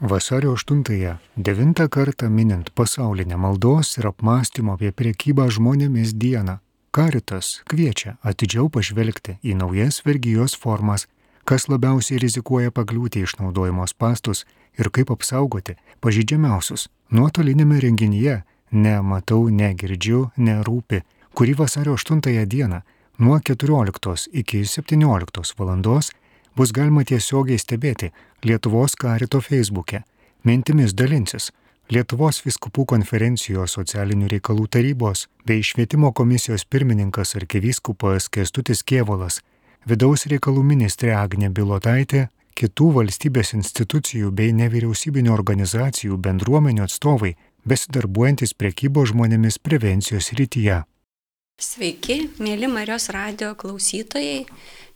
Vasario 8-ąją, devintą kartą minint pasaulinę maldos ir apmąstymo apie priekybą žmonėmis dieną, Karitas kviečia atidžiau pažvelgti į naujas vergyjos formas, kas labiausiai rizikuoja pakliūti išnaudojimo spastus ir kaip apsaugoti pažydžiamiausius. Nuotolinėme renginyje Nematau, negirdžiu, nerūpi, kurį vasario 8 dieną nuo 14 iki 17 val. Bus galima tiesiogiai stebėti Lietuvos karito feisbuke. Mintimis dalinsis Lietuvos viskupų konferencijos socialinių reikalų tarybos bei švietimo komisijos pirmininkas arkivyskupas Kestutis Kievolas, vidaus reikalų ministrė Agnė Bilotaitė, kitų valstybės institucijų bei nevyriausybinio organizacijų bendruomenių atstovai besidarbuojantis priekybo žmonėmis prevencijos rytyje. Sveiki, mėly Marijos radio klausytojai.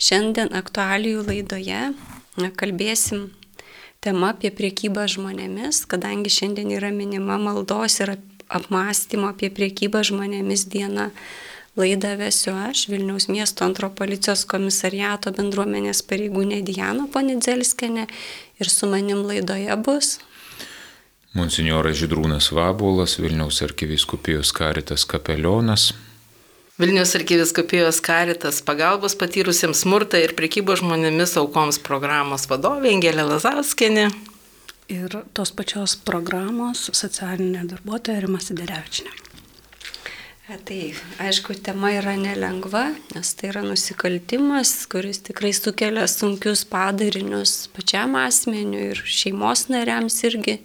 Šiandien aktualijų laidoje kalbėsim tema apie priekybą žmonėmis, kadangi šiandien yra minima maldos ir apmąstymo apie priekybą žmonėmis diena. Laidą vesiu aš, Vilniaus miesto antro policijos komisariato bendruomenės pareigūnė Diana Ponidzelskene ir su manim laidoje bus Monsignoras Židrūnas Vabolas, Vilniaus arkiviskupijos karitas kapelionas. Vilnius arkiviskupijos karitas pagalbos patyrusiems smurtą ir prekybo žmonėmis aukoms programos vadovė Angelė Lazauskienė. Ir tos pačios programos socialinė darbuotoja Rima Siderevičinė. Tai aišku, tema yra nelengva, nes tai yra nusikaltimas, kuris tikrai sukelia sunkius padarinius pačiam asmeniu ir šeimos nariams irgi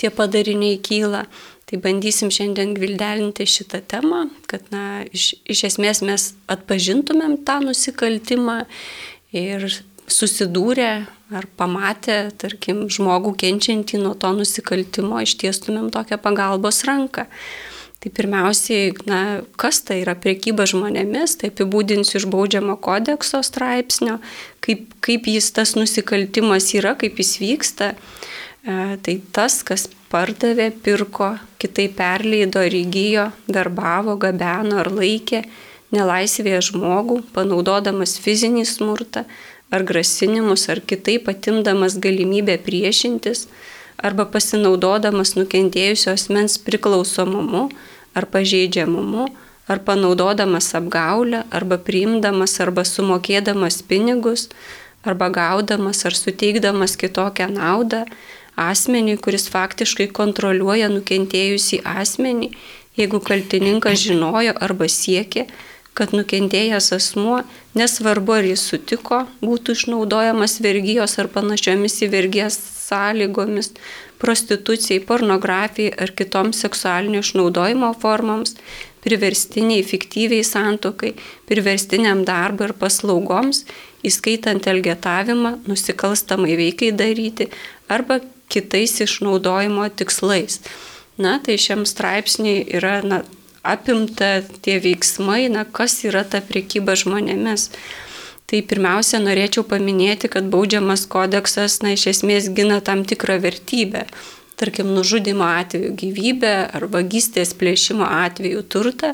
tie padariniai kyla. Tai bandysim šiandien gvildelinti šitą temą, kad na, iš, iš esmės mes atpažintumėm tą nusikaltimą ir susidūrę ar pamatę, tarkim, žmogų kenčiantį nuo to nusikaltimo, ištiestumėm tokią pagalbos ranką. Tai pirmiausiai, na, kas tai yra priekyba žmonėmis, tai apibūdinsiu iš baudžiamo kodekso straipsnio, kaip, kaip jis tas nusikaltimas yra, kaip jis vyksta. E, tai tas, kas pardavė, pirko, kitai perleido ar įgyjo, darbavo, gabeno ar laikė nelaisvėje žmogų, panaudodamas fizinį smurtą ar grasinimus, ar kitaip atimdamas galimybę priešintis, arba pasinaudodamas nukentėjusio asmens priklausomumu ar pažeidžiamumu, ar panaudodamas apgaulę, arba priimdamas, arba sumokėdamas pinigus, arba gaudamas ar suteikdamas kitokią naudą, asmenį, kuris faktiškai kontroliuoja nukentėjusį asmenį, jeigu kaltininkas žinojo arba siekė, kad nukentėjęs asmuo, nesvarbu ar jis sutiko, būtų išnaudojamas vergyjos ar panašiomis į vergijas sąlygomis, prostitucijai, pornografijai ar kitoms seksualinio išnaudojimo formoms, priverstiniai, fiktyviai santokai, priverstiniam darbui ir paslaugoms, įskaitant elgetavimą, nusikalstamai veikai daryti arba kitais išnaudojimo tikslais. Na, tai šiam straipsniui yra na, apimta tie veiksmai, na, kas yra ta priekyba žmonėmis. Tai pirmiausia, norėčiau paminėti, kad baudžiamas kodeksas, na, iš esmės gina tam tikrą vertybę. Tarkim, nužudimo atveju gyvybę ar vagystės plėšimo atveju turtą,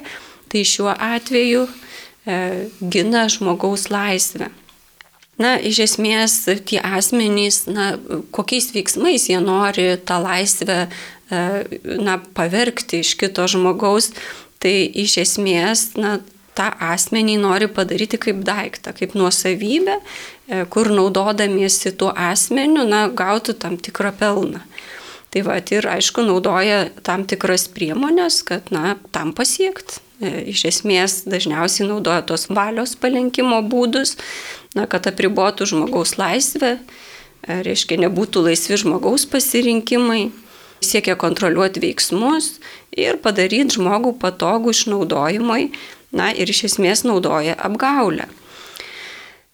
tai šiuo atveju e, gina žmogaus laisvę. Na, iš esmės tie asmenys, na, kokiais veiksmais jie nori tą laisvę, e, na, pavergti iš kito žmogaus, tai iš esmės, na, tą asmenį nori padaryti kaip daiktą, kaip nuosavybę, e, kur naudodamiesi tuo asmeniu, na, gautų tam tikrą pelną. Tai va, ir aišku, naudoja tam tikras priemonės, kad, na, tam pasiekti. E, iš esmės dažniausiai naudoja tos valios palenkimo būdus, na, kad apribotų žmogaus laisvę, e, reiškia, nebūtų laisvi žmogaus pasirinkimai, siekia kontroliuoti veiksmus ir padaryti žmogų patogų išnaudojimui, na ir iš esmės naudoja apgaulę.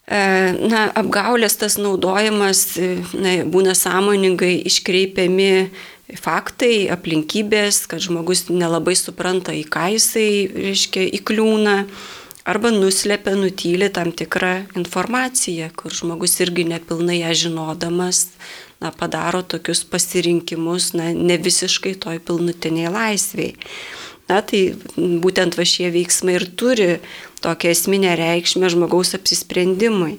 E, na, apgaulės tas naudojimas na, būna sąmoningai iškreipiami faktai, aplinkybės, kad žmogus nelabai supranta, į ką jisai, reiškia, įkliūna arba nuslepia, nutyli tam tikrą informaciją, kur žmogus irgi nepilnai ją žinodamas na, padaro tokius pasirinkimus, na, ne visiškai toj pilnutinėje laisvėje. Na, tai būtent va šie veiksmai ir turi tokią esminę reikšmę žmogaus apsisprendimui.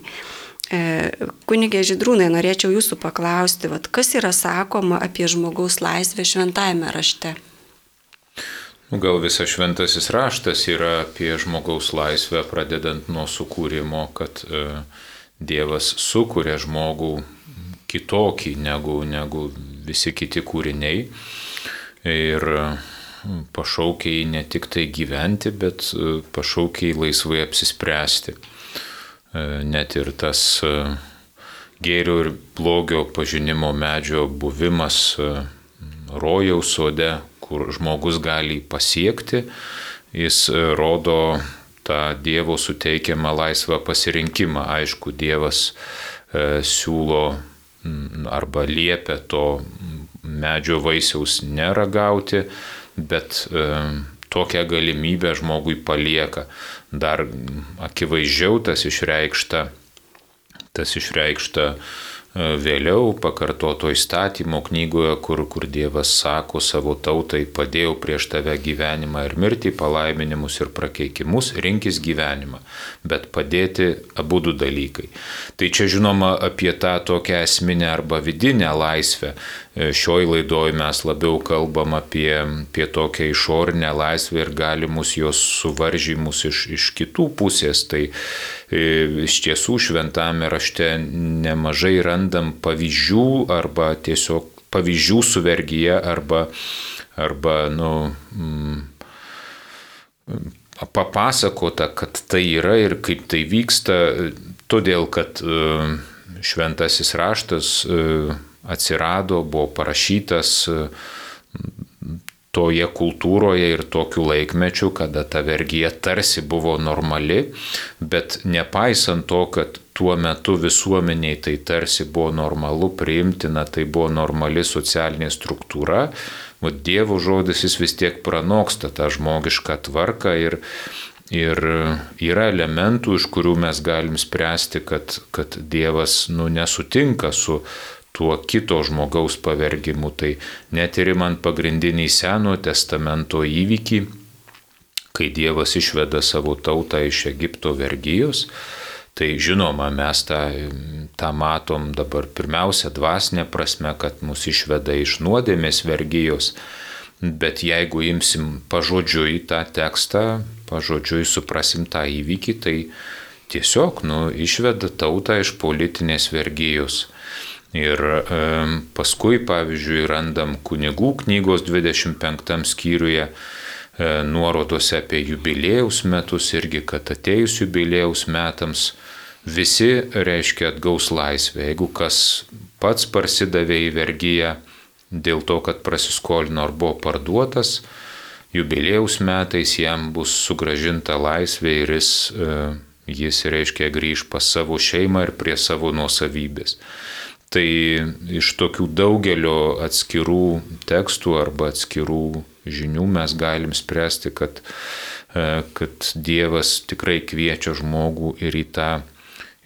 E, kunigė Žydrūnai, norėčiau jūsų paklausti, vat, kas yra sakoma apie žmogaus laisvę šventajame rašte? Nu, gal visas šventasis raštas yra apie žmogaus laisvę, pradedant nuo sukūrimo, kad e, Dievas sukuria žmogų kitokį negu, negu visi kiti kūriniai. Ir e, pašaukia jį ne tik tai gyventi, bet e, pašaukia jį laisvai apsispręsti. E, net ir tas e, gėrio ir blogio pažinimo medžio buvimas e, rojaus sode, kur žmogus gali pasiekti, jis rodo tą Dievo suteikiamą laisvą pasirinkimą. Aišku, Dievas siūlo arba liepia to medžio vaisiaus neragauti, bet tokią galimybę žmogui palieka. Dar akivaizdžiau tas išreikšta, tas išreikšta vėliau pakartoto įstatymo knygoje, kur, kur Dievas sako savo tautai, padėjau prieš tave gyvenimą ir mirtį, palaiminimus ir prakeikimus, rinkis gyvenimą, bet padėti abu du dalykai. Tai čia žinoma apie tą tokią esminę arba vidinę laisvę. Šioj laidoj mes labiau kalbam apie, apie tokią išorinę laisvę ir galimus jos suvaržymus iš, iš kitų pusės. Tai iš tiesų šventame rašte nemažai randam pavyzdžių arba tiesiog pavyzdžių su vergyje arba, arba nu, mm, papasakota, kad tai yra ir kaip tai vyksta, todėl kad šventasis raštas atsirado, buvo parašytas toje kultūroje ir tokiu laikmečiu, kada ta vergyja tarsi buvo normali, bet nepaisant to, kad tuo metu visuomeniai tai tarsi buvo normalu, priimtina, tai buvo normali socialinė struktūra, o Dievo žodis jis vis tiek pranoksta tą žmogišką tvarką ir, ir yra elementų, iš kurių mes galim spręsti, kad, kad Dievas nu, nesutinka su tuo kito žmogaus pavergimu. Tai net ir man pagrindinį Seno testamento įvykį, kai Dievas išveda savo tautą iš Egipto vergyjos, tai žinoma, mes tą, tą matom dabar pirmiausia dvasinė prasme, kad mus išveda iš nuodėmės vergyjos. Bet jeigu imsim pažodžiui tą tekstą, pažodžiui suprasim tą įvykį, tai tiesiog nu, išveda tautą iš politinės vergyjos. Ir paskui, pavyzdžiui, randam kunigų knygos 25 skyriuje e, nuorodose apie jubilėjaus metus irgi, kad atėjus jubilėjaus metams visi, reiškia, atgaus laisvę. Jeigu kas pats parsidavė į vergyją dėl to, kad prasiskolino ar buvo parduotas, jubilėjaus metais jam bus sugražinta laisvė ir jis, e, jis reiškia, grįž pas savo šeimą ir prie savo nuosavybės. Tai iš tokių daugelio atskirų tekstų arba atskirų žinių mes galim spręsti, kad, e, kad Dievas tikrai kviečia žmogų ir į tą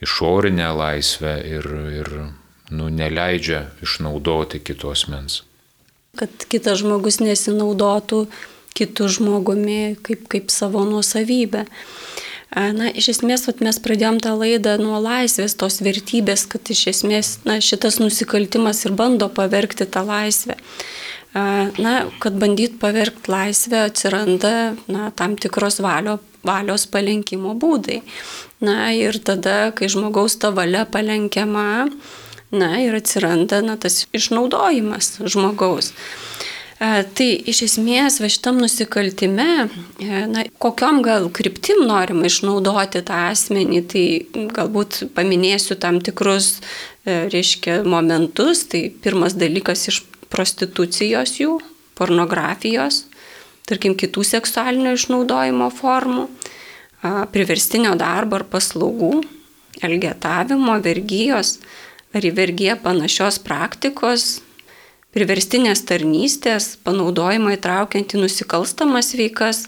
išorinę laisvę ir, ir nu, neleidžia išnaudoti kitos mens. Kad kitas žmogus nesinaudotų kitų žmogumi kaip, kaip savo nuosavybę. Na, iš esmės, vat, mes pradėjom tą laidą nuo laisvės, tos vertybės, kad iš esmės na, šitas nusikaltimas ir bando pavergti tą laisvę. Na, kad bandyt pavergti laisvę atsiranda na, tam tikros valio, valios palenkimo būdai. Na ir tada, kai žmogaus ta valia palenkiama, na ir atsiranda na, tas išnaudojimas žmogaus. E, tai iš esmės va šitam nusikaltime, e, na, kokiam gal kryptim norima išnaudoti tą asmenį, tai galbūt paminėsiu tam tikrus, e, reiškia, momentus. Tai pirmas dalykas iš prostitucijos jų, pornografijos, tarkim, kitų seksualinio išnaudojimo formų, priverstinio darbo ar paslaugų, elgetavimo, vergyjos ar į vergyją panašios praktikos, priverstinės tarnystės, panaudojimą įtraukiant į nusikalstamas veikas,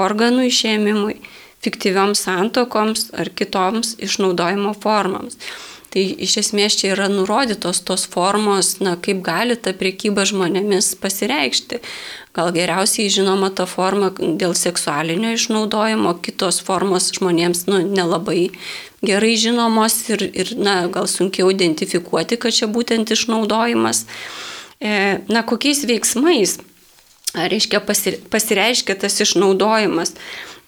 organų išėmimui, fiktyvioms santokoms ar kitoms išnaudojimo formams. Tai iš esmės čia yra nurodytos tos formos, na, kaip gali ta priekyba žmonėmis pasireikšti. gal geriausiai žinoma ta forma dėl seksualinio išnaudojimo, kitos formos žmonėms nu, nelabai gerai žinomos ir, ir na, gal sunkiau identifikuoti, kad čia būtent išnaudojimas. E, na, kokiais veiksmais, reiškia, pasireiškia tas išnaudojimas.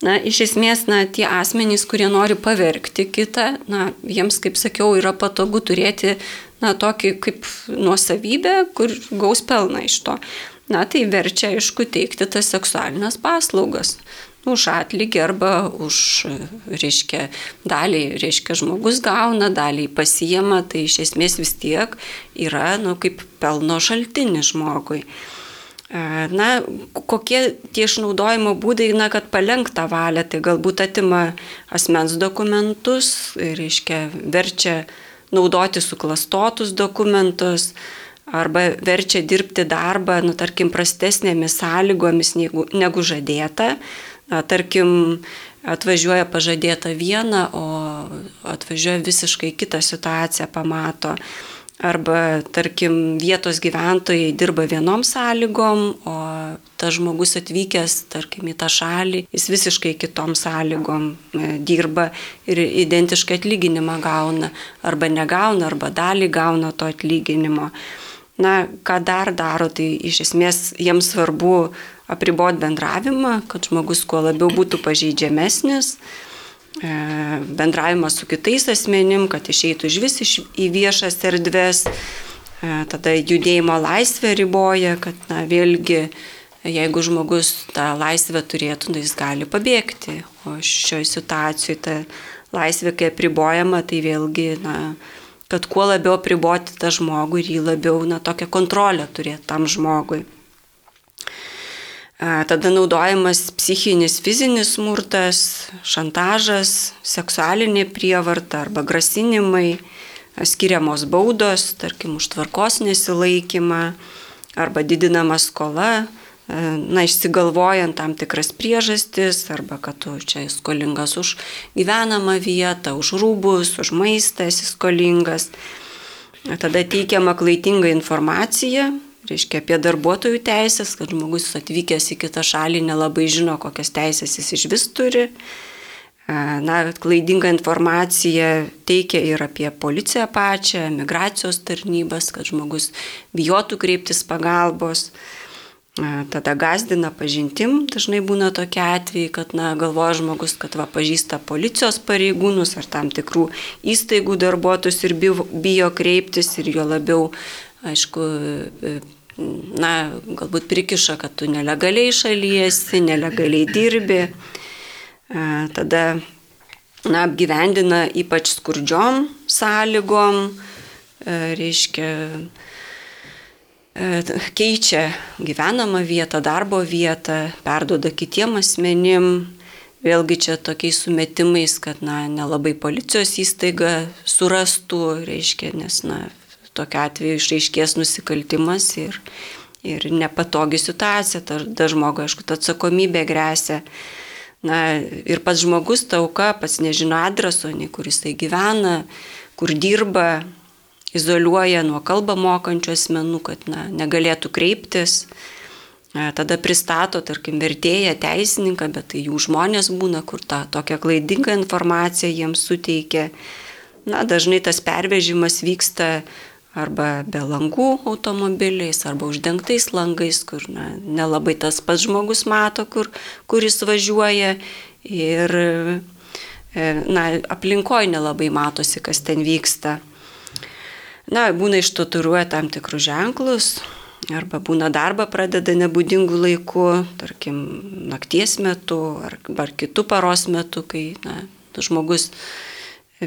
Na, iš esmės, na, tie asmenys, kurie nori pavergti kitą, na, jiems, kaip sakiau, yra patogu turėti, na, tokį kaip nuosavybę, kur gaus pelną iš to na tai verčia, aišku, teikti tas seksualinės paslaugas. Už atlygį arba už, reiškia, dalį, reiškia, žmogus gauna, dalį pasijama, tai iš esmės vis tiek yra, nu, kaip pelno šaltinis žmogui. E, na, kokie tie išnaudojimo būdai, na, kad palengta valia, tai galbūt atima asmens dokumentus, reiškia, verčia naudoti suklastotus dokumentus, arba verčia dirbti darbą, nu, tarkim, prastesnėmis sąlygomis negu, negu žadėta. Tarkim, atvažiuoja pažadėta viena, o atvažiuoja visiškai kitą situaciją, pamato. Arba, tarkim, vietos gyventojai dirba vienom sąlygom, o tas žmogus atvykęs, tarkim, į tą šalį, jis visiškai kitom sąlygom e, dirba ir identišką atlyginimą gauna. Arba negauna, arba dalį gauna to atlyginimo. Na, ką dar daro, tai iš esmės jiems svarbu apriboti bendravimą, kad žmogus kuo labiau būtų pažeidžiamesnis, e, bendravimas su kitais asmenim, kad išeitų iš vis į viešas erdves, e, tada judėjimo laisvę riboja, kad na, vėlgi jeigu žmogus tą laisvę turėtų, tai jis gali pabėgti, o šioje situacijoje ta laisvė, kai apribojama, tai vėlgi na, kad kuo labiau apriboti tą žmogų ir jį labiau, na, tokią kontrolę turėti tam žmogui. Tada naudojamas psichinis, fizinis smurtas, šantažas, seksualinė prievarta arba grasinimai, skiriamos baudos, tarkim, už tvarkos nesilaikymą arba didinama skola, na, išsigalvojant tam tikras priežastis, arba kad tu čia skolingas už gyvenamą vietą, už rūbus, už maistą esi skolingas. Tada teikiama klaidinga informacija, reiškia apie darbuotojų teisės, kad žmogus atvykęs į kitą šalį nelabai žino, kokias teisės jis iš vis turi. E, na, klaidinga informacija teikia ir apie policiją pačią, migracijos tarnybas, kad žmogus bijotų kreiptis pagalbos. Tada gazdina pažintim, dažnai būna tokie atvejai, kad na, galvoja žmogus, kad va pažįsta policijos pareigūnus ar tam tikrų įstaigų darbuotojus ir bijo kreiptis ir jo labiau, aišku, na, galbūt prikiša, kad tu nelegaliai šalyjesi, nelegaliai dirbi. Tada na, apgyvendina ypač skurdžiom sąlygom, reiškia, keičia gyvenamą vietą, darbo vietą, perdoda kitiem asmenim. Vėlgi čia tokiais sumetimais, kad na, nelabai policijos įstaiga surastų, reiškia, nes na, tokia atveju išaiškės nusikaltimas ir, ir nepatogi situacija, tada žmogui, aišku, ta atsakomybė grėsia. Na, ir pats žmogus tauka, pats nežino adreso, nei kur jisai gyvena, kur dirba, izoliuoja nuo kalbą mokančių asmenų, kad na, negalėtų kreiptis. E, tada pristato, tarkim, vertėją, teisininką, bet tai jų žmonės būna, kur tą tokią klaidingą informaciją jiems suteikia. Na, dažnai tas pervežimas vyksta arba be langų automobiliais, arba uždengtais langais, kur na, nelabai tas pats žmogus mato, kur, kur jis važiuoja. Ir e, na, aplinkoje nelabai matosi, kas ten vyksta. Na, būna ištaturuoja tam tikrus ženklus, arba būna darbą pradeda nebūdingų laikų, tarkim, nakties metu ar, ar kitų paros metu, kai na, žmogus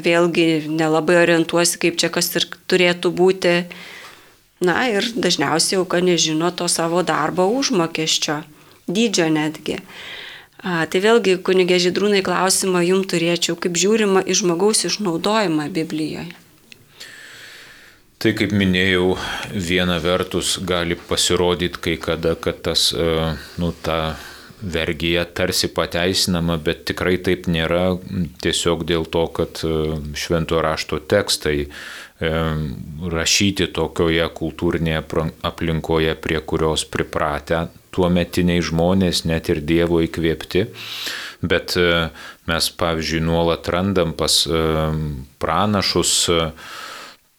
vėlgi nelabai orientuosi, kaip čia kas ir turėtų būti. Na ir dažniausiai auka nežino to savo darbo užmokesčio, dydžio netgi. A, tai vėlgi, kunigė Žydrūnai, klausimą jums turėčiau, kaip žiūrima į žmogaus išnaudojimą Biblijoje. Tai kaip minėjau, viena vertus gali pasirodyti kai kada, kad tas, e, nu, ta vergyje tarsi pateisinama, bet tikrai taip nėra tiesiog dėl to, kad e, švento rašto tekstai e, rašyti tokioje kultūrinėje aplinkoje, prie kurios pripratę tuo metiniai žmonės, net ir Dievo įkvėpti. Bet e, mes, pavyzdžiui, nuolat randam pas pranašus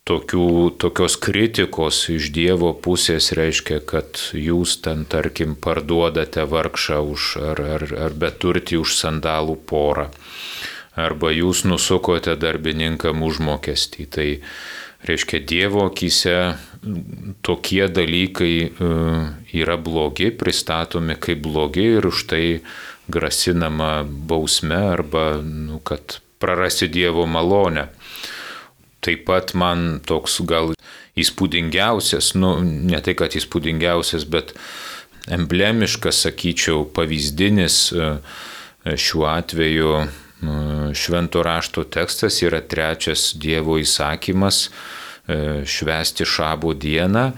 tokių, tokios kritikos iš Dievo pusės reiškia, kad jūs ten, tarkim, parduodate vargšą už, ar, ar, ar beturtį už sandalų porą, arba jūs nusukote darbininkam užmokestį. Tai reiškia, Dievo akise tokie dalykai e, yra blogi, pristatomi kaip blogi ir už tai grasinama bausme arba, nu, kad prarasi Dievo malonę. Taip pat man toks gal įspūdingiausias, nu, ne tai kad įspūdingiausias, bet emblemiškas, sakyčiau, pavyzdinis e, šiuo atveju e, švento rašto tekstas yra trečias Dievo įsakymas e, švesti šabo dieną.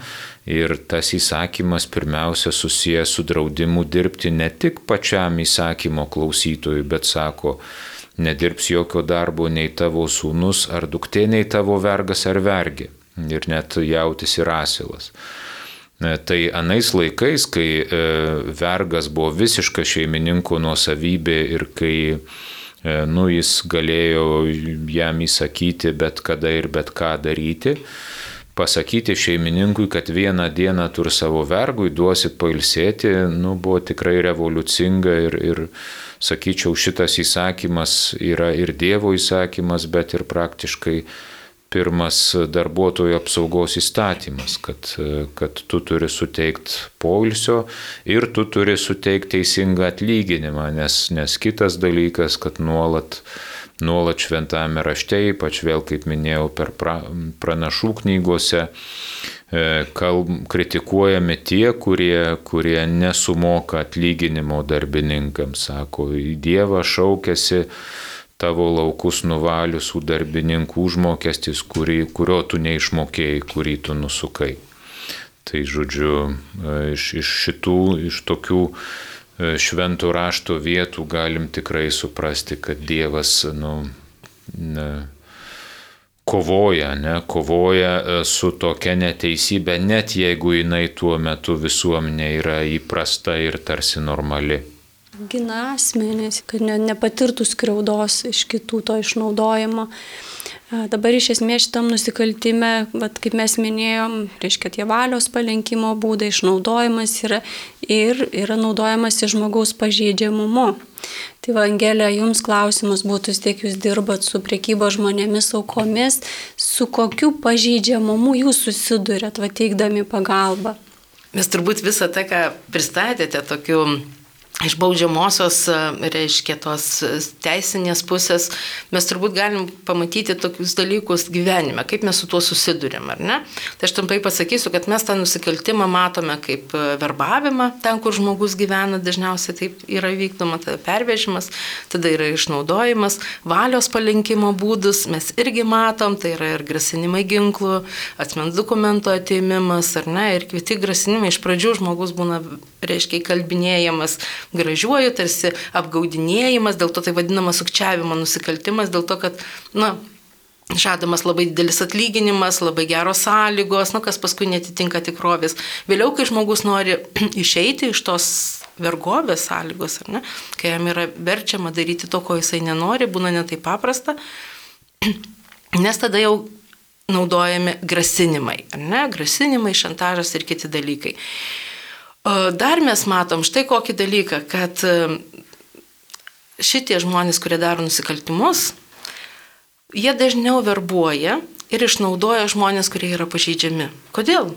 Ir tas įsakymas pirmiausia susijęs su draudimu dirbti ne tik pačiam įsakymo klausytojui, bet sako, nedirbs jokio darbo nei tavo sūnus ar duktė, nei tavo vergas ar vergi. Ir net jautis ir asilas. E, tai anais laikais, kai e, vergas buvo visiška šeimininko nuosavybė ir kai e, nu, jis galėjo jam įsakyti bet kada ir bet ką daryti, pasakyti šeimininkui, kad vieną dieną tur savo vergui duosi pailsėti, nu, buvo tikrai revoliucinga ir, ir sakyčiau, šitas įsakymas yra ir Dievo įsakymas, bet ir praktiškai pirmas darbuotojų apsaugos įstatymas, kad, kad tu turi suteikti poilsio ir tu turi suteikti teisingą atlyginimą, nes, nes kitas dalykas, kad nuolat nuolat šventame rašte, ypač vėl, kaip minėjau, per pra, pranašų knygose, kalb, kritikuojami tie, kurie, kurie nesumoka atlyginimo darbininkams. Sako, į Dievą šaukėsi tavo laukus nuvaliusių darbininkų užmokestis, kurį, kurio tu neišmokėjai, kurį tu nusukai. Tai žodžiu, e, iš, iš šitų, iš tokių e, šventų rašto vietų galim tikrai suprasti, kad Dievas, nu, ne, kovoja, ne, kovoja e, su tokia neteisybė, net jeigu jinai tuo metu visuomenė yra įprasta ir tarsi normali. Gina asmenys, kad ne, nepatirtų skriaudos iš kitų to išnaudojimo. Dabar iš esmės šitam nusikaltime, vat, kaip mes minėjom, reiškia tie valios palenkimo būdai, išnaudojimas yra ir yra naudojamas į žmogaus pažeidžiamumu. Tai Vangelė, jums klausimas būtų, tiek jūs dirbat su priekybo žmonėmis aukomis, su kokiu pažeidžiamumu jūs susidurėt, va teikdami pagalbą. Mes turbūt visą tą, ką pristatėte, tokiu iš baudžiamosios, e, reiškia, tos teisinės pusės, mes turbūt galim pamatyti tokius dalykus gyvenime, kaip mes su tuo susidurėm, ar ne? Tai aš trumpai pasakysiu, kad mes tą nusikaltimą matome kaip e, verbavimą, ten, kur žmogus gyvena, dažniausiai taip yra vykdoma, tada pervežimas, tada yra išnaudojimas, valios palinkimo būdus mes irgi matom, tai yra ir grasinimai ginklų, asmens dokumento atėmimas, ar ne, ir kiti grasinimai, iš pradžių žmogus būna, reiškia, kalbinėjamas gražiuoju, tarsi apgaudinėjimas, dėl to tai vadinama sukčiavimo nusikaltimas, dėl to, kad, na, žadamas labai didelis atlyginimas, labai geros sąlygos, nu, kas paskui netitinka tikrovės. Vėliau, kai žmogus nori išeiti iš tos vergovės sąlygos, ne, kai jam yra verčiama daryti to, ko jisai nenori, būna netai paprasta, nes tada jau naudojami grasinimai, ne, grasinimai, šantažas ir kiti dalykai. Dar mes matom štai kokį dalyką, kad e, šitie žmonės, kurie daro nusikaltimus, jie dažniau verbuoja ir išnaudoja žmonės, kurie yra pažeidžiami. Kodėl?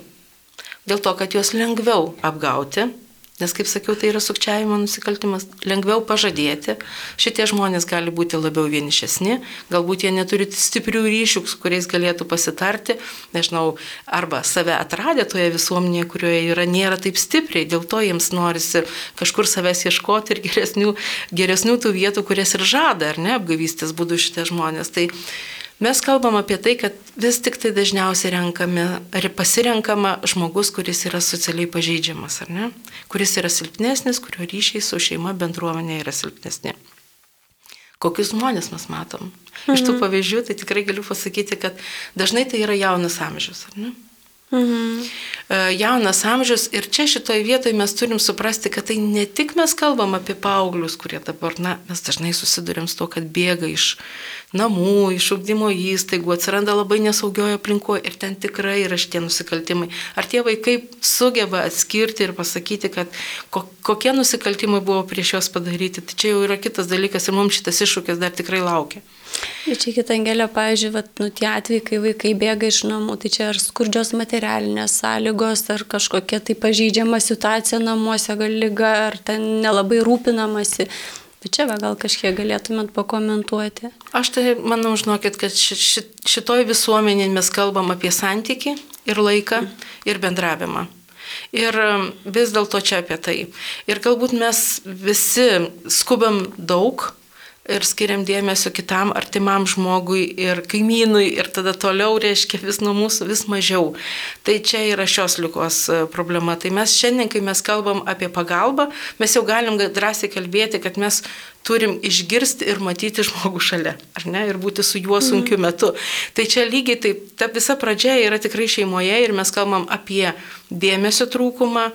Dėl to, kad juos lengviau apgauti, Nes, kaip sakiau, tai yra sukčiavimo nusikaltimas, lengviau pažadėti. Šitie žmonės gali būti labiau vienišesni, galbūt jie neturi stiprių ryšių, su kuriais galėtų pasitarti, nežinau, arba save atradę toje visuomenėje, kurioje yra, nėra taip stipriai, dėl to jiems norisi kažkur savęs ieškoti ir geresnių, geresnių tų vietų, kurias ir žada, ar ne, apgavystės būdų šitie žmonės. Tai Mes kalbam apie tai, kad vis tik tai dažniausiai renkame, ar pasirenkama žmogus, kuris yra socialiai pažeidžiamas, ar ne? Kuris yra silpnesnis, kurio ryšiai su šeima bendruomenė yra silpnesni. Kokius žmonės mes matom? Mhm. Iš tų mhm. pavyzdžių tai tikrai galiu pasakyti, kad dažnai tai yra jaunas amžius, ar ne? Mhm. Jaunas amžius ir čia šitoje vietoje mes turim suprasti, kad tai ne tik mes kalbam apie paauglius, kurie dabar, na, mes dažnai susidurėm su to, kad bėga iš namų, iš ugdymo įstaigų, atsiranda labai nesaugioje aplinkoje ir ten tikrai yra šitie nusikaltimai. Ar tie vaikai sugeba atskirti ir pasakyti, kad kokie nusikaltimai buvo prieš juos padaryti, tai čia jau yra kitas dalykas ir mums šitas iššūkis dar tikrai laukia. Ir čia kita angelė, pavyzdžiui, vat, nu, tie atvejai, kai vaikai bėga iš namų, tai čia ar skurdžios materialinės sąlygos, ar kažkokia tai pažydžiama situacija namuose, gal lyga, ar ten nelabai rūpinamasi. Tai čia va, gal kažkiek galėtumėt pakomentuoti. Aš tai manau, žinokit, kad ši, ši, šitoj visuomenėje mes kalbam apie santyki ir laiką ir bendravimą. Ir um, vis dėlto čia apie tai. Ir galbūt mes visi skubam daug, ir skiriam dėmesio kitam artimam žmogui ir kaimynui ir tada toliau reiškia vis nuo mūsų vis mažiau. Tai čia yra šios lygos e, problema. Tai mes šiandien, kai mes kalbam apie pagalbą, mes jau galim drąsiai kalbėti, kad mes turim išgirsti ir matyti žmogų šalia, ar ne, ir būti su juo sunkiu mhm. metu. Tai čia lygiai taip, ta visa pradžia yra tikrai šeimoje ir mes kalbam apie dėmesio trūkumą,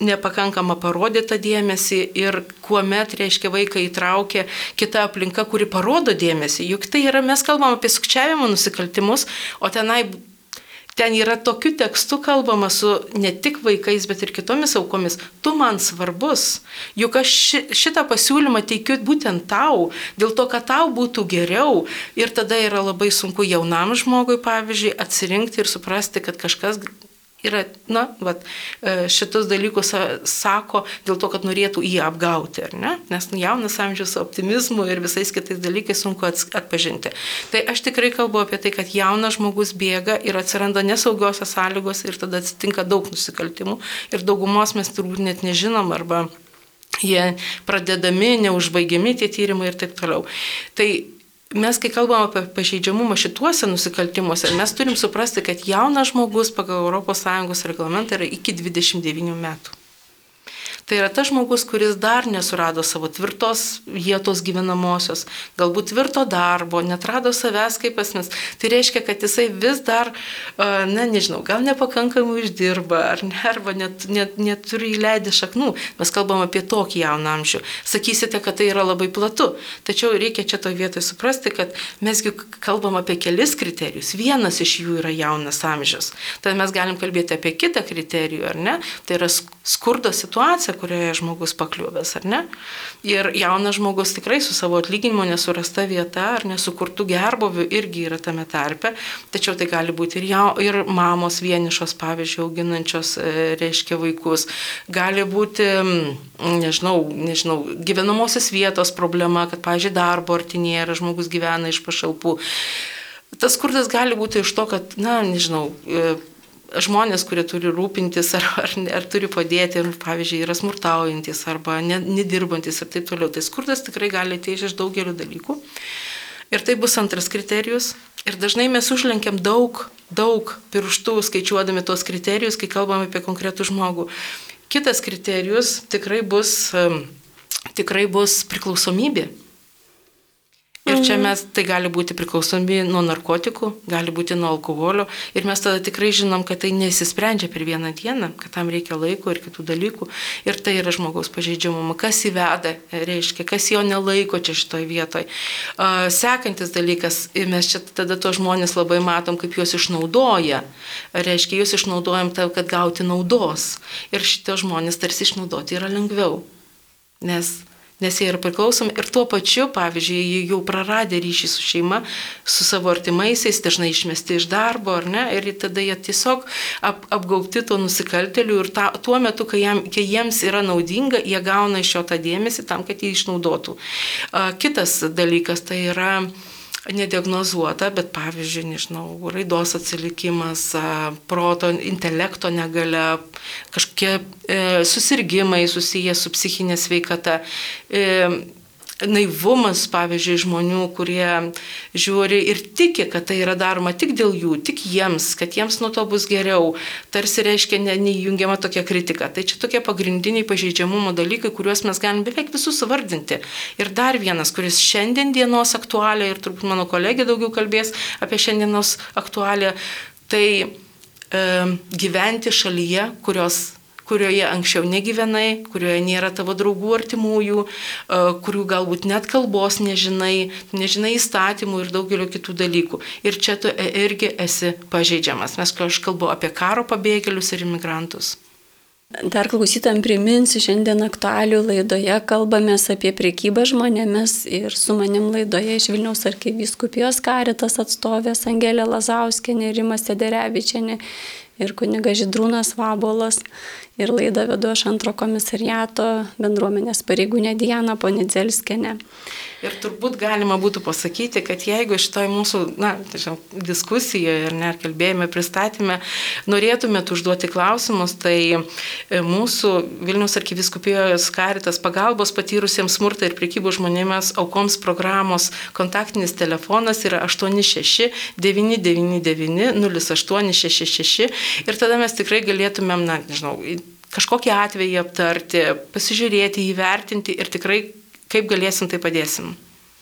nepakankamą parodytą dėmesį ir kuomet, reiškia, vaiką įtraukia kita aplinka, kuri parodo dėmesį. Juk tai yra, mes kalbam apie sukčiavimo nusikaltimus, o tenai ten yra tokiu tekstu kalbama su ne tik vaikais, bet ir kitomis aukomis. Tu man svarbus. Juk aš šitą pasiūlymą teikiu būtent tau, dėl to, kad tau būtų geriau. Ir tada yra labai sunku jaunam žmogui, pavyzdžiui, atsirinkti ir suprasti, kad kažkas yra, na, vat, e, šitus dalykus sako dėl to, kad norėtų jį apgauti, ar ne? Nes nu, jaunas amžius su optimizmu ir visais kitais dalykais sunku atpažinti. Tai aš tikrai kalbu apie tai, kad jaunas žmogus bėga ir atsiranda nesaugiosios sąlygos ir tada atsitinka daug nusikaltimų ir daugumos mes turbūt net nežinom arba jie pradedami, neužbaigiami tie tyrimai ir taip toliau. Tai mes, kai kalbam apie pažeidžiamumą šituose nusikaltimuose, mes turim suprasti, kad jaunas žmogus pagal ES reglamentą yra iki 29 metų. Tai yra tas žmogus, kuris dar nesurado savo tvirtos vietos gyvenamosios, galbūt tvirto darbo, netrado savęs kaip asmens. Tai reiškia, kad jisai vis dar, na nežinau, gal nepakankamai uždirba, ar ne, arba net, net, neturi įleidę šaknų. Mes kalbam apie tokį jauną amžių. Sakysite, kad tai yra labai platu. Tačiau reikia čia to vietoje suprasti, kad mesgi kalbam apie kelis kriterijus. Vienas iš jų yra jaunas amžius. Tad mes galim kalbėti apie kitą kriterijų, ar ne? Tai yra skurdo situacija, kurioje žmogus pakliuvęs, ar ne? Ir jaunas žmogus tikrai su savo atlyginimu nesurasta vieta ar nesukurtų gerbovių irgi yra tame tarpe, tačiau tai gali būti ir, jau, ir mamos vienišos, pavyzdžiui, auginančios, e, reiškia, vaikus, gali būti, nežinau, nežinau, gyvenamosios vietos problema, kad, pavyzdžiui, darbo artinėje yra žmogus gyvena iš pašalpų. Tas skurdas gali būti iš to, kad, na, nežinau, e, žmonės, kurie turi rūpintis ar, ar, ar turi padėti, pavyzdžiui, yra smurtaujantis arba nedirbantis ir taip toliau. Tai skurdas tikrai gali ateiti iš daugelio dalykų. Ir tai bus antras kriterijus. Ir dažnai mes užlenkiam daug, daug pirštų skaičiuodami tos kriterijus, kai kalbame apie konkretų žmogų. Kitas kriterijus tikrai bus, tikrai bus priklausomybė. Ir čia mhm. mes, tai gali būti priklausomi nuo narkotikų, gali būti nuo alkoholio. Ir mes tada tikrai žinom, kad tai nesisprendžia per vieną dieną, kad tam reikia laiko ir kitų dalykų. Ir tai yra žmogaus pažeidžiamumo. Kas įveda, reiškia, kas jo nelaiko čia šitoje vietoje. Sekantis dalykas, mes čia tada to žmonės labai matom, kaip juos išnaudoja. Reiškia, juos išnaudojam tam, kad gauti naudos. Ir šitie žmonės tarsi išnaudoti yra lengviau. Nes nes jie yra priklausomi ir tuo pačiu, pavyzdžiui, jie jau praradę ryšį su šeima, su savo artimaisiais, dažnai išmesti iš darbo, ar ne, ir tada jie tiesiog ap, apgaubti to nusikaltelių ir ta, tuo metu, kai, jam, kai jiems yra naudinga, jie gauna iš jo tą dėmesį tam, kad jį išnaudotų. Kitas dalykas tai yra nediagnozuota, bet pavyzdžiui, nežinau, raidos atsilikimas, proto, intelekto negale, kažkokie e, susirgymai susiję su psichinė sveikata. E, naivumas, pavyzdžiui, žmonių, kurie žiūri ir tiki, kad tai yra daroma tik dėl jų, tik jiems, kad jiems nuo to bus geriau, tarsi reiškia ne, neįjungiama tokia kritika. Tai čia tokie pagrindiniai pažeidžiamumo dalykai, kuriuos mes galim beveik visus suvardinti. Ir dar vienas, kuris šiandien dienos aktualią, ir turbūt mano kolegė daugiau kalbės apie šiandienos aktualią, tai e, gyventi šalyje, kurios kurioje anksčiau negyvenai, kurioje nėra tavo draugų artimųjų, e, kurių galbūt net kalbos nežinai, nežinai įstatymų ir daugelio kitų dalykų. Ir čia tu e, irgi esi pažeidžiamas. Mes, kalbu apie karo pabėgėlius ir imigrantus. Dar klausytam priminsiu, šiandien aktualių laidoje kalbamės apie priekybą žmonėmis ir su manim laidoje iš Vilniaus arkivyskupijos karitas atstovės Angelė Lazauskienė, Rimas Sederevičianė ir kuniga Židrūnas Vabolas. Ir laidą vedu aš antro komisariato bendruomenės pareigūnė Diana Ponidzelskene. Ir turbūt galima būtų pasakyti, kad jeigu šitoj mūsų na, tačiau, diskusijoje ir net kalbėjime, pristatymė, norėtumėt užduoti klausimus, tai e, mūsų Vilnius arkiviskupijos karitas pagalbos patyrusiems smurtą ir priekybų žmonėmis aukoms programos kontaktinis telefonas yra 86 999 0866 ir tada mes tikrai galėtumėm, na, nežinau, kažkokį atvejį aptarti, pasižiūrėti, įvertinti ir tikrai kaip galėsim, tai padėsim.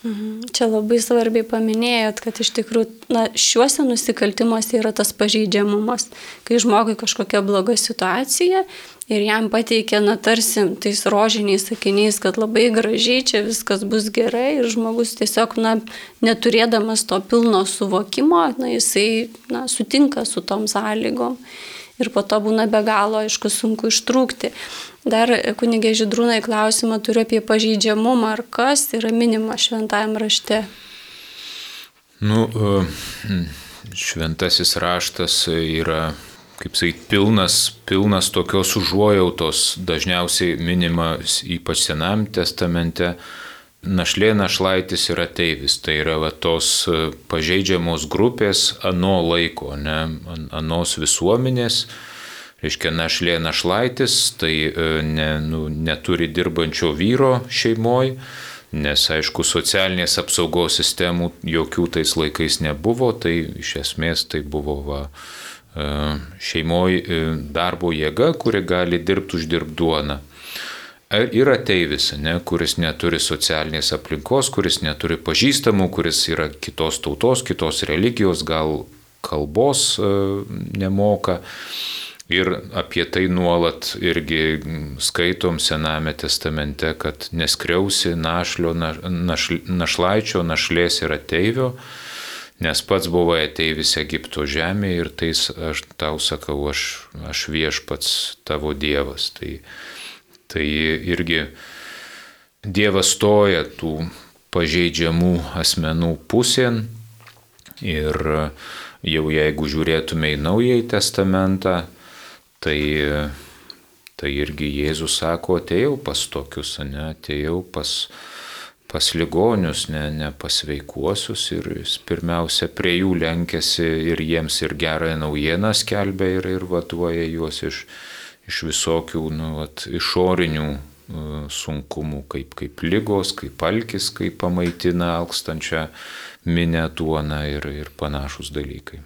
Mhm. Čia labai svarbiai paminėjot, kad iš tikrųjų na, šiuose nusikaltimuose yra tas pažeidžiamumas, kai žmogui kažkokia bloga situacija ir jam pateikia, na, tarsi tais rožiniais sakiniais, kad labai gražiai čia viskas bus gerai ir žmogus tiesiog, na, neturėdamas to pilno suvokimo, na, jisai, na, sutinka su tom sąlygom ir po to būna be galo, aišku, sunku ištrūkti. Dar kunigė Židrūnai klausimą turiu apie pažeidžiamumą, ar kas yra minima šventajame rašte. Nu, e, šventasis raštas yra, kaip sakyt, pilnas, pilnas tokios užuojautos, dažniausiai minimas ypač Senam testamente Našlė našlaitis yra teivis, tai yra va, tos e, pažeidžiamos grupės ano laiko, ne, anos visuomenės. Reiškia, našlė našlaitis, tai e, ne, nu, neturi dirbančio vyro šeimoje, nes aišku, socialinės apsaugos sistemų jokių tais laikais nebuvo, tai iš esmės tai buvo va, e, šeimoje darbo jėga, kuri gali dirbti uždirbti duoną. Yra teivis, ne, kuris neturi socialinės aplinkos, kuris neturi pažįstamų, kuris yra kitos tautos, kitos religijos, gal kalbos e, nemoka. Ir apie tai nuolat irgi skaitom Sename testamente, kad neskriausi našlio, naš, našlaičio, našlės ir ateivio, nes pats buvai ateivis Egipto žemėje ir tai aš tau sakau, aš, aš viešpats tavo Dievas. Tai, Tai irgi Dievas stoja tų pažeidžiamų asmenų pusėn ir jau jeigu žiūrėtume į Naująjį Testamentą, tai, tai irgi Jėzus sako, atėjau pas tokius, ne, atėjau pas, pas ligonius, ne, ne pas veikuosius ir jis pirmiausia prie jų lenkėsi ir jiems ir gerąją naujieną skelbia ir, ir vaduoja juos iš, iš visokių nu, vat, išorinių e, sunkumų, kaip, kaip lygos, kaip alkis, kaip pamaitina alkstančią minę duoną ir, ir panašus dalykai.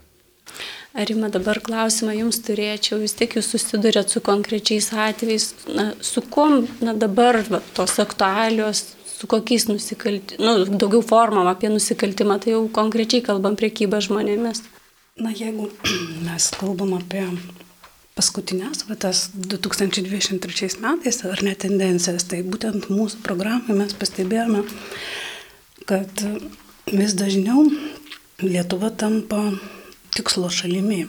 Arima, dabar klausimą jums turėčiau, vis tiek jūs susidurėt su konkrečiais atvejais, na, su kuom na, dabar va, tos aktualios, su kokiais nusikaltimais, nu, daugiau formam apie nusikaltimą, tai jau konkrečiai kalbam priekybą žmonėmis. Na, jeigu mes kalbam apie paskutinės, va, tas 2023 metais, ar ne tendencijas, tai būtent mūsų programai mes pastebėjome, kad vis dažniau Lietuva tampa tikslo šalimi.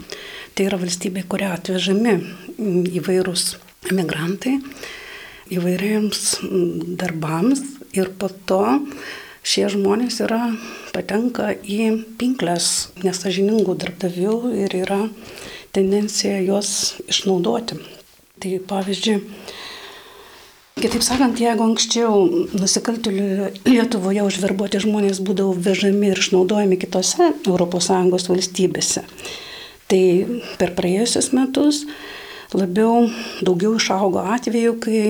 Tai yra valstybė, kuria atvežami įvairūs emigrantai įvairiems darbams ir po to šie žmonės yra patenka į pinklės nesažiningų darbdavių ir yra tendencija juos išnaudoti. Tai pavyzdžiui, Kitaip sakant, jeigu anksčiau nusikaltėlių Lietuvoje užverbuoti žmonės būdavo vežami ir išnaudojami kitose ES valstybėse, tai per praėjusius metus labiau daugiau išaugo atveju, kai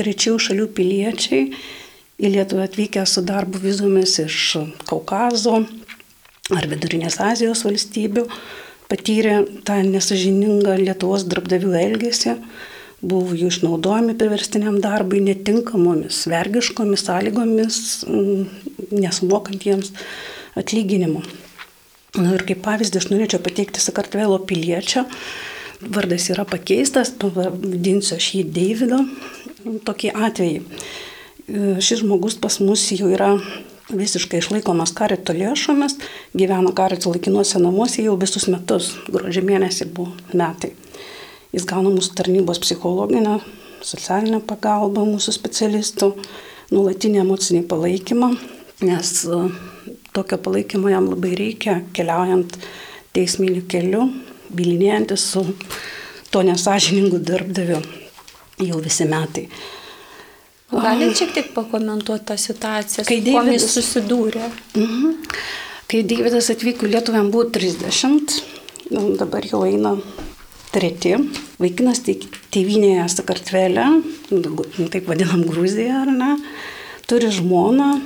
trečiųjų šalių piliečiai į Lietuvą atvykę su darbo vizomis iš Kaukazo ar Vidurinės Azijos valstybių patyrė tą nesažiningą Lietuvos darbdavių elgesį, buvo jų išnaudojami priverstiniam darbui netinkamomis, vergiškomis sąlygomis, mm, nesumokant jiems atlyginimų. Na ir kaip pavyzdį aš norėčiau pateikti Sakartvelo piliečio. Vardas yra pakeistas, pavadinsiu aš jį Davido. Tokį atvejį. Šis žmogus pas mus jau yra visiškai išlaikomas karito lėšomis, gyveno karito laikinuose namuose jau visus metus, gruodžio mėnesį buvo metai. Jis gauna mūsų tarnybos psichologinę, socialinę pagalbą mūsų specialistų, nuolatinį emocinį palaikymą, nes e, tokio palaikymo jam labai reikia keliaujant teisminiu keliu, bilinėjantis su to nesažiningu darbdaviu jau visi metai. Galite šiek tiek pakomentuoti tą situaciją, Kai Deividas- susidūrė? Mhm. Kai Davidas atvyko jam buvo 30, nu, dabar jau eina treti. Vaikinas tai tėvynėje Sakartvelė, nu, taip vadinam Gruziją, ar ne, turi žmoną,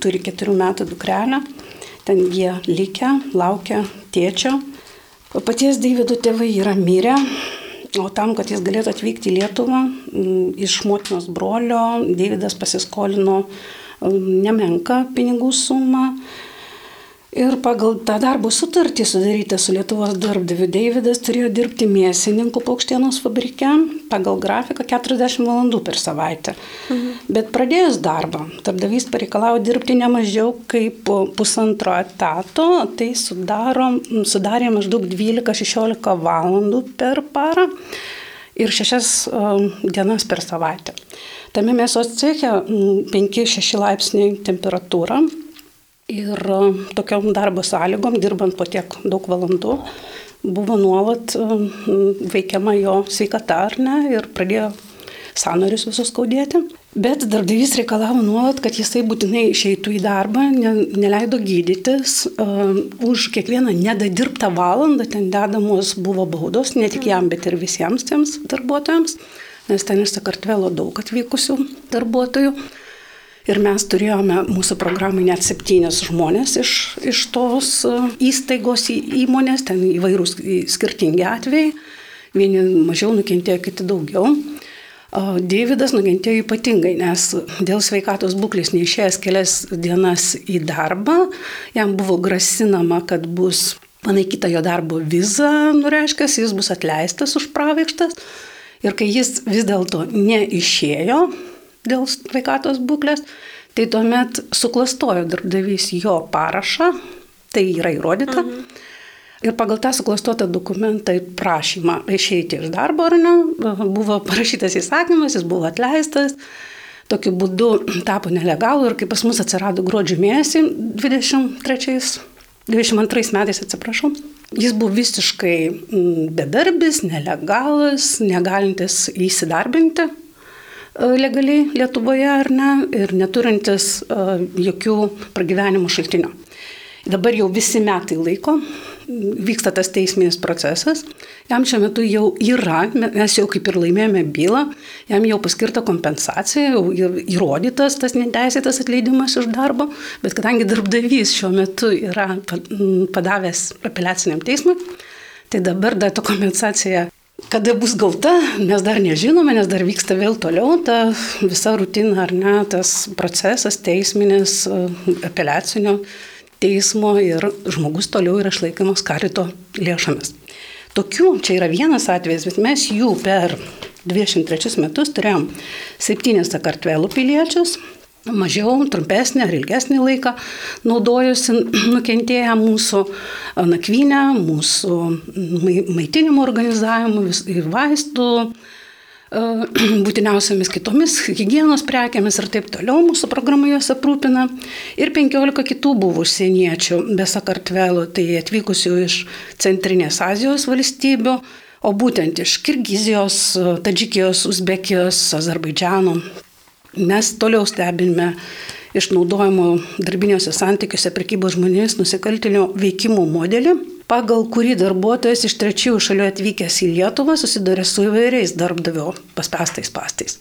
turi keturių metų dukrelę, ten jie likę, laukia tėčio. Paties Davido tėvai yra mirę, o tam, kad jis galėtų atvykti į Lietuvą, iš motinos brolio Davidas pasiskolino nemenka pinigų sumą. Ir pagal tą darbo sutartį sudarytą su Lietuvos darbdaviu Davidas turėjo dirbti mėsininkų paukštienos fabrike pagal grafiką 40 valandų per savaitę. Mhm. Bet pradėjus darbą, darbdavys pareikalavo dirbti ne mažiau kaip pusantro etato, tai sudaro, sudarė maždaug 12-16 valandų per parą ir 6 dienas per savaitę. Tame mėsos ceche 5-6 laipsniai temperatūra Ir e, tokiam darbo sąlygom, dirbant po tiek daug valandų, buvo nuolat e, veikiama jo sveikata ar ne ir pradėjo sanorius visus skaudėti. Bet darbdavys reikalavo nuolat, kad jisai būtinai išeitų į darbą, ne, neleido gydytis. Uh, už kiekvieną nedadirbtą valandą ten dedamos buvo baudos, ne tik jam, bet ir visiems tiems darbuotojams, nes ten iš Sakartvelo daug atvykusių darbuotojų. Ir mes turėjome mūsų programai net septynis žmonės iš, iš tos įstaigos įmonės, ten įvairūs skirtingi atvejai. Vieni mažiau nukentėjo, kiti daugiau. Davidas nukentėjo ypatingai, nes dėl sveikatos būklės neišėjęs kelias dienas į darbą, jam buvo grasinama, kad bus panaikyta jo darbo viza, nureiškia, jis bus atleistas už praveikštas. Ir kai jis vis dėlto neišėjo dėl sveikatos būklės, tai tuomet suklastojo darbdavys jo parašą, tai yra įrodyta. Mhm. Ir pagal tą suklastotą dokumentą ir prašymą išeiti iš darbo, ar ne, buvo parašytas įsakymas, jis buvo atleistas, tokiu būdu tapo nelegalų ir kai pas mus atsirado gruodžio mėnesį 23, 22 metais, atsiprašau, jis buvo visiškai bedarbis, nelegalas, negalintis įsidarbinti legaliai Lietuvoje ar ne ir neturintis jokių pragyvenimo šaltinių. Dabar jau visi metai laiko vyksta tas teisminis procesas, jam šiuo metu jau yra, mes jau kaip ir laimėjome bylą, jam jau paskirta kompensacija, jau įrodytas tas neteisėtas atleidimas iš darbo, bet kadangi darbdavys šiuo metu yra padavęs apeliaciniam teismui, tai dabar dar ta kompensacija Kada bus gauta, mes dar nežinome, nes dar vyksta vėl toliau ta visa rutina, ar ne, tas procesas teisminis, apeliacinio teismo ir žmogus toliau yra išlaikomas karito lėšomis. Tokių čia yra vienas atvejis, bet mes jų per 23 metus turėjom septynis sakartvelų piliečius, mažiau, trumpesnį ar ilgesnį laiką naudojusi nukentėję mūsų nakvynę, mūsų maitinimo organizavimu, vaistų, būtiniausiamis kitomis hygienos prekiamis ir taip toliau mūsų programa juos aprūpina. Ir 15 kitų buvo užsieniečių be Sakartvelo, tai atvykusių iš Centrinės Azijos valstybių, o būtent iš Kirgizijos, Tadžikijos, Uzbekijos, Azerbaidžiano. Mes toliau stebime išnaudojimo darbiniuose santykiuose prekybos žmonėmis nusikaltinio veikimo modelį, pagal kurį darbuotojas iš trečiųjų šalių atvykęs į Lietuvą susiduria su įvairiais darbdavio paspestais pastais.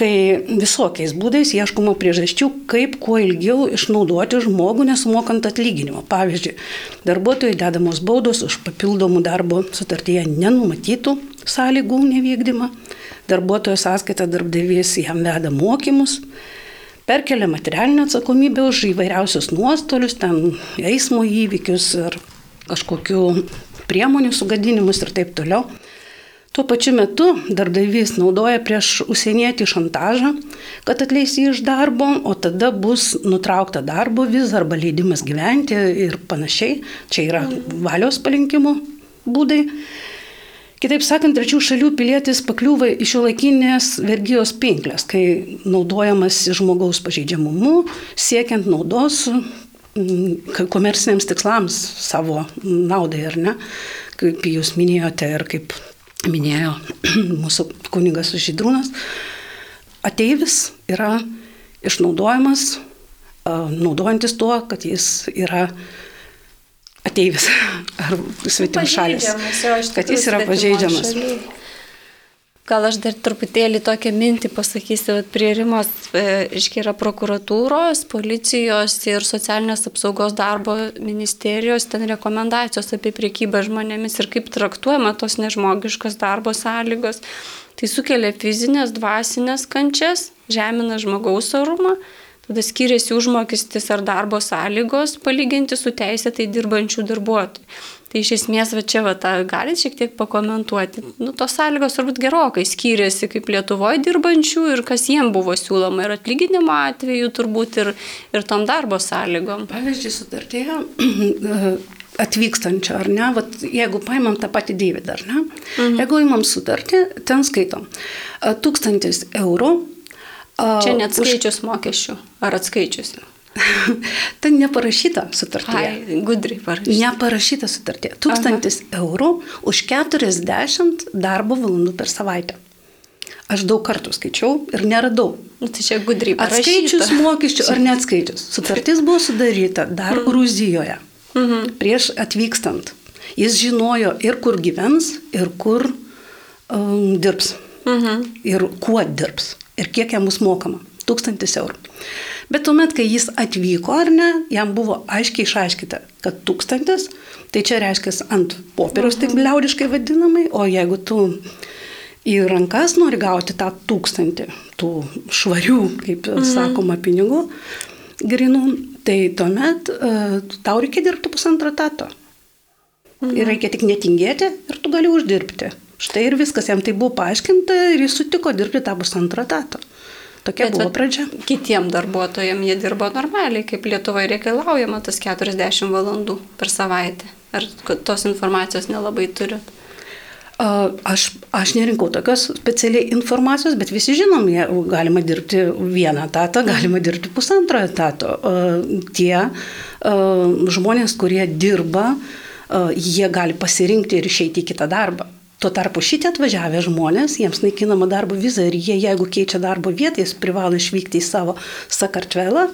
Kai visokiais būdais ieškoma priežasčių, kaip kuo ilgiau išnaudoti žmogų nesumokant atlyginimo. Pavyzdžiui, darbuotojai dedamos baudos už papildomų darbo sutartyje nenumatytų sąlygų nevykdymą, darbuotojo sąskaita darbdavys jam veda mokymus, perkelia materialinę atsakomybę už įvairiausius nuostolius, ten eismo įvykius ir kažkokių priemonių sugadinimus ir taip toliau. Tuo pačiu metu darbdavys naudoja prieš užsienietį šantažą, kad atleis jį iš darbo, o tada bus nutraukta darbo viza arba leidimas gyventi ir panašiai. Čia yra valios palinkimų būdai. Kitaip sakant, trečių šalių pilietis pakliūva į šio laikinės vergyjos pinklės, kai naudojamas žmogaus pažeidžiamumu, siekiant naudos komerciniams tikslams savo naudai, ar ne, kaip jūs minėjote ir kaip minėjo mūsų kunigas Žydrūnas, ateivis yra išnaudojamas, naudojantis tuo, kad jis yra ateivis ar svetim šalis, kad jis yra pažeidžiamas. Šaly. Gal aš dar truputėlį tokią mintį pasakysiu, kad prie Rimos, e, yra prokuratūros, policijos ir socialinės apsaugos darbo ministerijos ten rekomendacijos apie priekybą žmonėmis ir kaip traktuojama tos nežmogiškos darbo sąlygos. Tai sukelia fizinės, dvasinės kančias, žemina žmogaus orumą, tada skiriasi užmokestis ar darbo sąlygos palyginti su teisėtai dirbančių darbuotojų. Tai iš esmės, va čia, va, tą galit šiek tiek pakomentuoti. Nu, tos sąlygos turbūt gerokai skyrėsi kaip Lietuvoje dirbančių ir kas jiem buvo siūloma ir atlyginimo atveju turbūt ir, ir tom darbo sąlygom. Pavyzdžiui, sutartėje atvykstančio, ar ne, Vat, jeigu paimam tą patį Davidą, ar ne, mhm. jeigu imam sutartį, ten skaitom, tūkstantis eurų. Čia net skaičius už... mokesčių, ar atskaičius? Ten neparašyta sutartyje. Ai, gudriai parašyta. Neparašyta sutartyje. Tūkstantis Aha. eurų už 40 darbo valandų per savaitę. Aš daug kartų skaičiau ir neradau. Nu, tai čia parašyta. Atskaičius mokesčių ar neatskaičius. Sutartis buvo sudaryta dar mm. Gruzijoje. Mm -hmm. Prieš atvykstant. Jis žinojo ir kur gyvens, ir kur um, dirbs. Mm -hmm. Ir kuo dirbs. Ir kiek jam bus mokama. Tūkstantis eurų. Bet tuomet, kai jis atvyko ar ne, jam buvo aiškiai išaiškita, kad tūkstantis, tai čia reiškia ant popieriaus, taip mhm. liaudiškai vadinamai, o jeigu tu į rankas nori gauti tą tūkstantį, tų švarių, kaip mhm. sakoma, pinigų grinų, tai tuomet uh, tau reikia dirbti pusantrą tato. Mhm. Ir reikia tik netingėti ir tu gali uždirbti. Štai ir viskas, jam tai buvo paaiškinta ir jis sutiko dirbti tą pusantrą tato. Tokia Bet, buvo pradžia. Kitiem darbuotojams jie dirbo normaliai, kaip Lietuvoje reikalaujama tas 40 valandų per savaitę. Ar tos informacijos nelabai turit? Aš, aš nerinkau tokios specialiai informacijos, bet visi žinom, galima dirbti vieną etatą, galima dirbti pusantro etato. Tie žmonės, kurie dirba, jie gali pasirinkti ir išeiti į kitą darbą. Tuo tarpu šitie atvažiavę žmonės, jiems naikinama darbo viza ir jie, jeigu keičia darbo vietą, jis privalo išvykti į savo Sakartvelą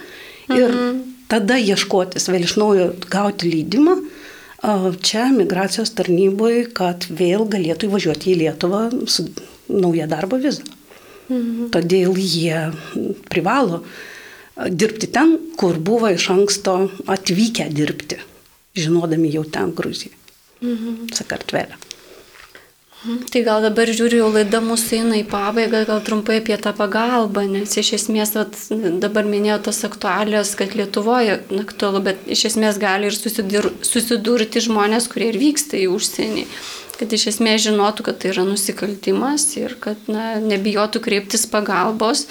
ir mhm. tada ieškotis vėl iš naujo gauti leidimą čia migracijos tarnyboje, kad vėl galėtų įvažiuoti į Lietuvą su nauja darbo viza. Mhm. Todėl jie privalo dirbti ten, kur buvo iš anksto atvykę dirbti, žinodami jau ten Gruziją, mhm. Sakartvelę. Tai gal dabar žiūriu, jau laida mūsų eina į pabaigą, gal trumpai apie tą pagalbą, nes iš esmės vat, dabar minėjau tas aktualijas, kad Lietuvoje aktualu, bet iš esmės gali ir susidur, susidurti žmonės, kurie ir vyksta į užsienį, kad iš esmės žinotų, kad tai yra nusikaltimas ir kad na, nebijotų kreiptis pagalbos.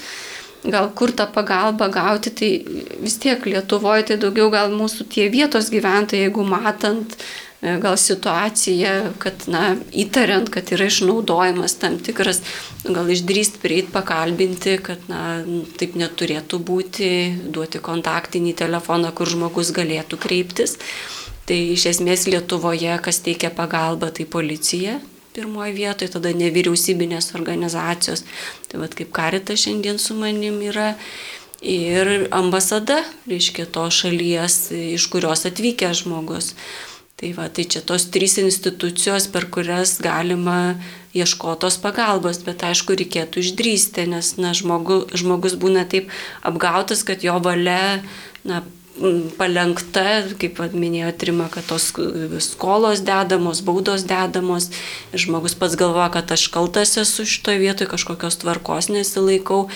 Gal kur tą pagalbą gauti, tai vis tiek Lietuvoje tai daugiau gal mūsų tie vietos gyventojai, jeigu matant, E, gal situacija, kad, na, įtariant, kad yra išnaudojimas tam tikras, gal išdrįst prieit pakalbinti, kad, na, taip neturėtų būti, duoti kontaktinį telefoną, kur žmogus galėtų kreiptis. Tai iš esmės Lietuvoje, kas teikia pagalbą, tai policija pirmoje vietoje, tada nevyriausybinės organizacijos. Tai vad kaip karita šiandien su manim yra. Ir ambasada, reiškia, to šalies, iš kurios atvykęs žmogus. Tai va, tai čia tos trys institucijos, per kurias galima ieškotos pagalbos, bet aišku, reikėtų išdrysti, nes na, žmogu, žmogus būna taip apgautas, kad jo valia na, palengta, kaip minėjo Trima, kad tos skolos dedamos, baudos dedamos. Ir žmogus pats galvoja, kad aš kaltas esu šitoje vietoje, kažkokios tvarkos nesilaikau.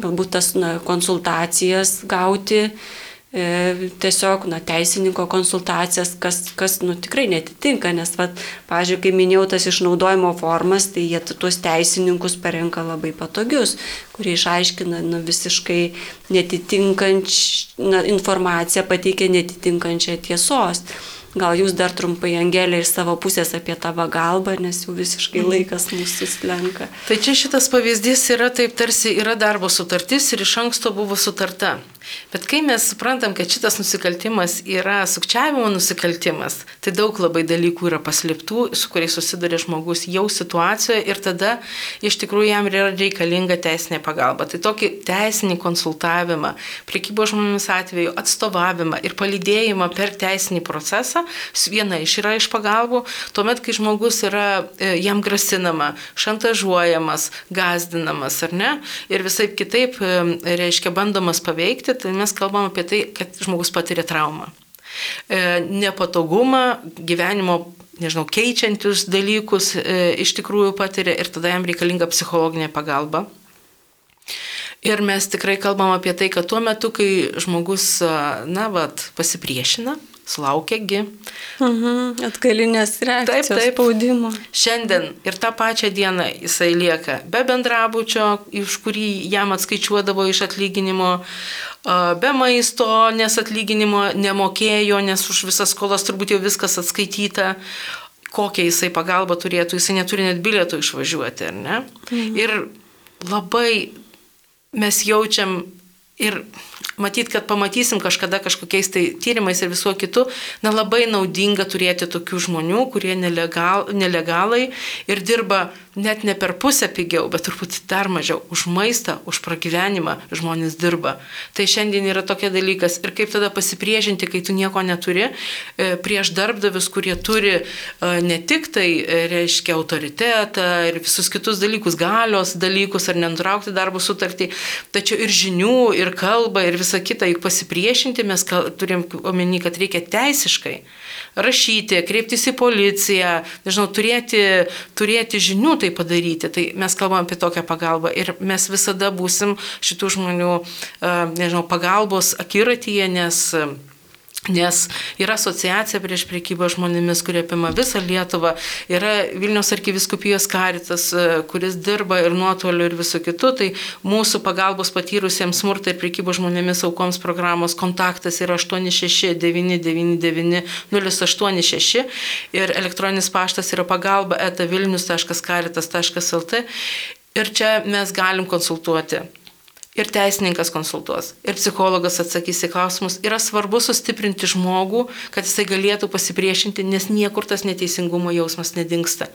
Galbūt tas na, konsultacijas gauti tiesiog na, teisininko konsultacijas, kas, kas nu, tikrai netitinka, nes, vat, pažiūrėjau, kai minėjau tas išnaudojimo formas, tai jie tuos teisininkus parenka labai patogius, kurie išaiškina nu, visiškai netitinkančią informaciją, pateikia netitinkančią tiesos. Gal jūs dar trumpai, Angelė, iš savo pusės apie tą pagalbą, nes jau visiškai mhm. laikas mūsų slenka. Tai čia šitas pavyzdys yra taip, tarsi yra darbo sutartis ir iš anksto buvo sutarta. Bet kai mes suprantam, kad šitas nusikaltimas yra sukčiavimo nusikaltimas, tai daug labai dalykų yra paslėptų, su kuriais susiduria žmogus jau situacijoje ir tada iš tikrųjų jam yra reikalinga teisinė pagalba. Tai tokį teisinį konsultavimą, priekybo žmonėmis atveju, atstovavimą ir palydėjimą per teisinį procesą, viena iš yra iš pagalbų, tuomet, kai žmogus yra e, jam grasinama, šantažuojamas, gazdinamas ar ne, ir visai kitaip, e, reiškia, bandomas paveikti, tai mes kalbam apie tai, kad žmogus patiria traumą. E, nepatogumą, gyvenimo, nežinau, keičiančius dalykus e, iš tikrųjų patiria ir tada jam reikalinga psichologinė pagalba. Ir mes tikrai kalbam apie tai, kad tuo metu, kai žmogus, na, vat, pasipriešina, sulaukėgi. Mhm, atgalinės reakcijos. Taip, taip. Spaudimo. Šiandien ir tą pačią dieną jisai lieka be bendrabučio, iš kurį jam atskaičiuodavo iš atlyginimo, be maisto, nes atlyginimo nemokėjo, nes už visas skolas turbūt jau viskas atskaityta, kokią jisai pagalbą turėtų, jisai neturi net bilietų išvažiuoti, ar ne? Mhm. Ir labai mes jaučiam ir matyt, kad pamatysim kažkada kažkokiais tai tyrimais ir visuo kitu, na labai naudinga turėti tokių žmonių, kurie nelegal, nelegalai ir dirba net ne per pusę pigiau, bet turbūt dar mažiau. Už maistą, už pragyvenimą žmonės dirba. Tai šiandien yra tokia dalykas. Ir kaip tada pasipriešinti, kai tu nieko neturi, e, prieš darbdavius, kurie turi e, ne tik tai, e, reiškia, autoritetą ir visus kitus dalykus, galios dalykus, ar nenutraukti darbo sutartį, tačiau ir žinių, ir kalbą, ir visą kitą, juk pasipriešinti mes turim omeny, kad reikia teisiškai rašyti, kreiptis į policiją, nežinau, turėti, turėti žinių tai padaryti. Tai mes kalbam apie tokią pagalbą ir mes visada būsim šitų žmonių, nežinau, pagalbos akiratyje, nes Nes yra asociacija prieš priekybą žmonėmis, kurie apima visą Lietuvą, yra Vilniaus arkiviskupijos karitas, e, kuris dirba ir nuotoliu ir visų kitų, tai mūsų pagalbos patyrusiems smurtą ir priekybą žmonėmis aukoms programos kontaktas yra 86999 ir elektroninis paštas yra pagalba eta vilnius.karitas.lt ir čia mes galim konsultuoti ir teisininkas konsultuos, ir psichologas atsakys į klausimus. Yra svarbu sustiprinti žmogų, kad jisai galėtų pasipriešinti, nes niekur tas neteisingumo jausmas nedingsta.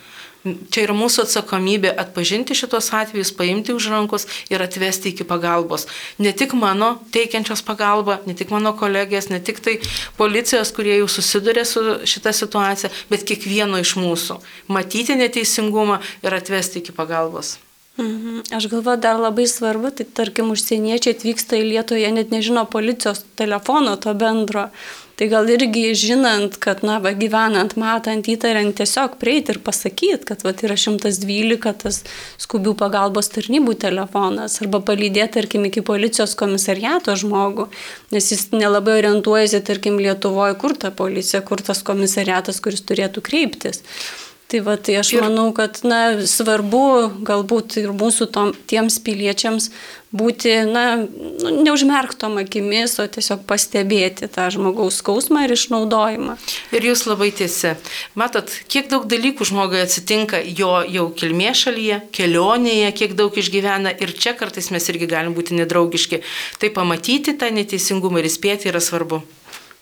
Čia yra mūsų atsakomybė atpažinti šitos atvejus, paimti už rankos ir atvesti iki pagalbos. Ne tik mano teikiančios pagalbą, ne tik mano kolegės, ne tik tai policijos, kurie jau susiduria su šita situacija, bet kiekvieno iš mūsų. Matyti neteisingumą ir atvesti iki pagalbos. Mhm. Aš galvoju, dar labai svarbu, tai tarkim, užsieniečiai atvyksta į Lietuvą, jie net nežino policijos telefono to bendro. Tai gal irgi žinant, kad, na, va, gyvenant, matant, įtariant, tiesiog prieiti ir pasakyti, kad, va, yra 112 tas skubių pagalbos tarnybų telefonas, arba palydėti, tarkim, iki policijos komisariato žmogų, nes jis nelabai orientuojasi, tarkim, Lietuvoje, kur ta policija, kur tas komisariatas, kuris turėtų kreiptis. Tai va, tai aš ir... manau, kad na, svarbu galbūt ir mūsų tom, tiems piliečiams būti, na, nu, neužmerktom akimis, o tiesiog pastebėti tą žmogaus skausmą ir išnaudojimą. Ir jūs labai tiesi. Matot, kiek daug dalykų žmogui atsitinka jo jau kilmė šalyje, kelionėje, kiek daug išgyvena ir čia kartais mes irgi galim būti nedraugiški. Tai pamatyti tą neteisingumą ir įspėti yra svarbu.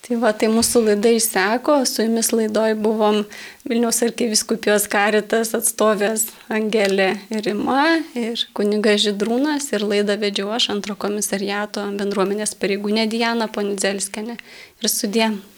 Tai va, tai mūsų laida išseko, su jumis laidoj buvom Vilniaus arkiviskupijos karitas atstovės Angelė Rima ir kuniga Židrūnas ir laidą vedžiau aš antro komisariato bendruomenės pareigūnė Diana Ponidzelskenė ir sudė.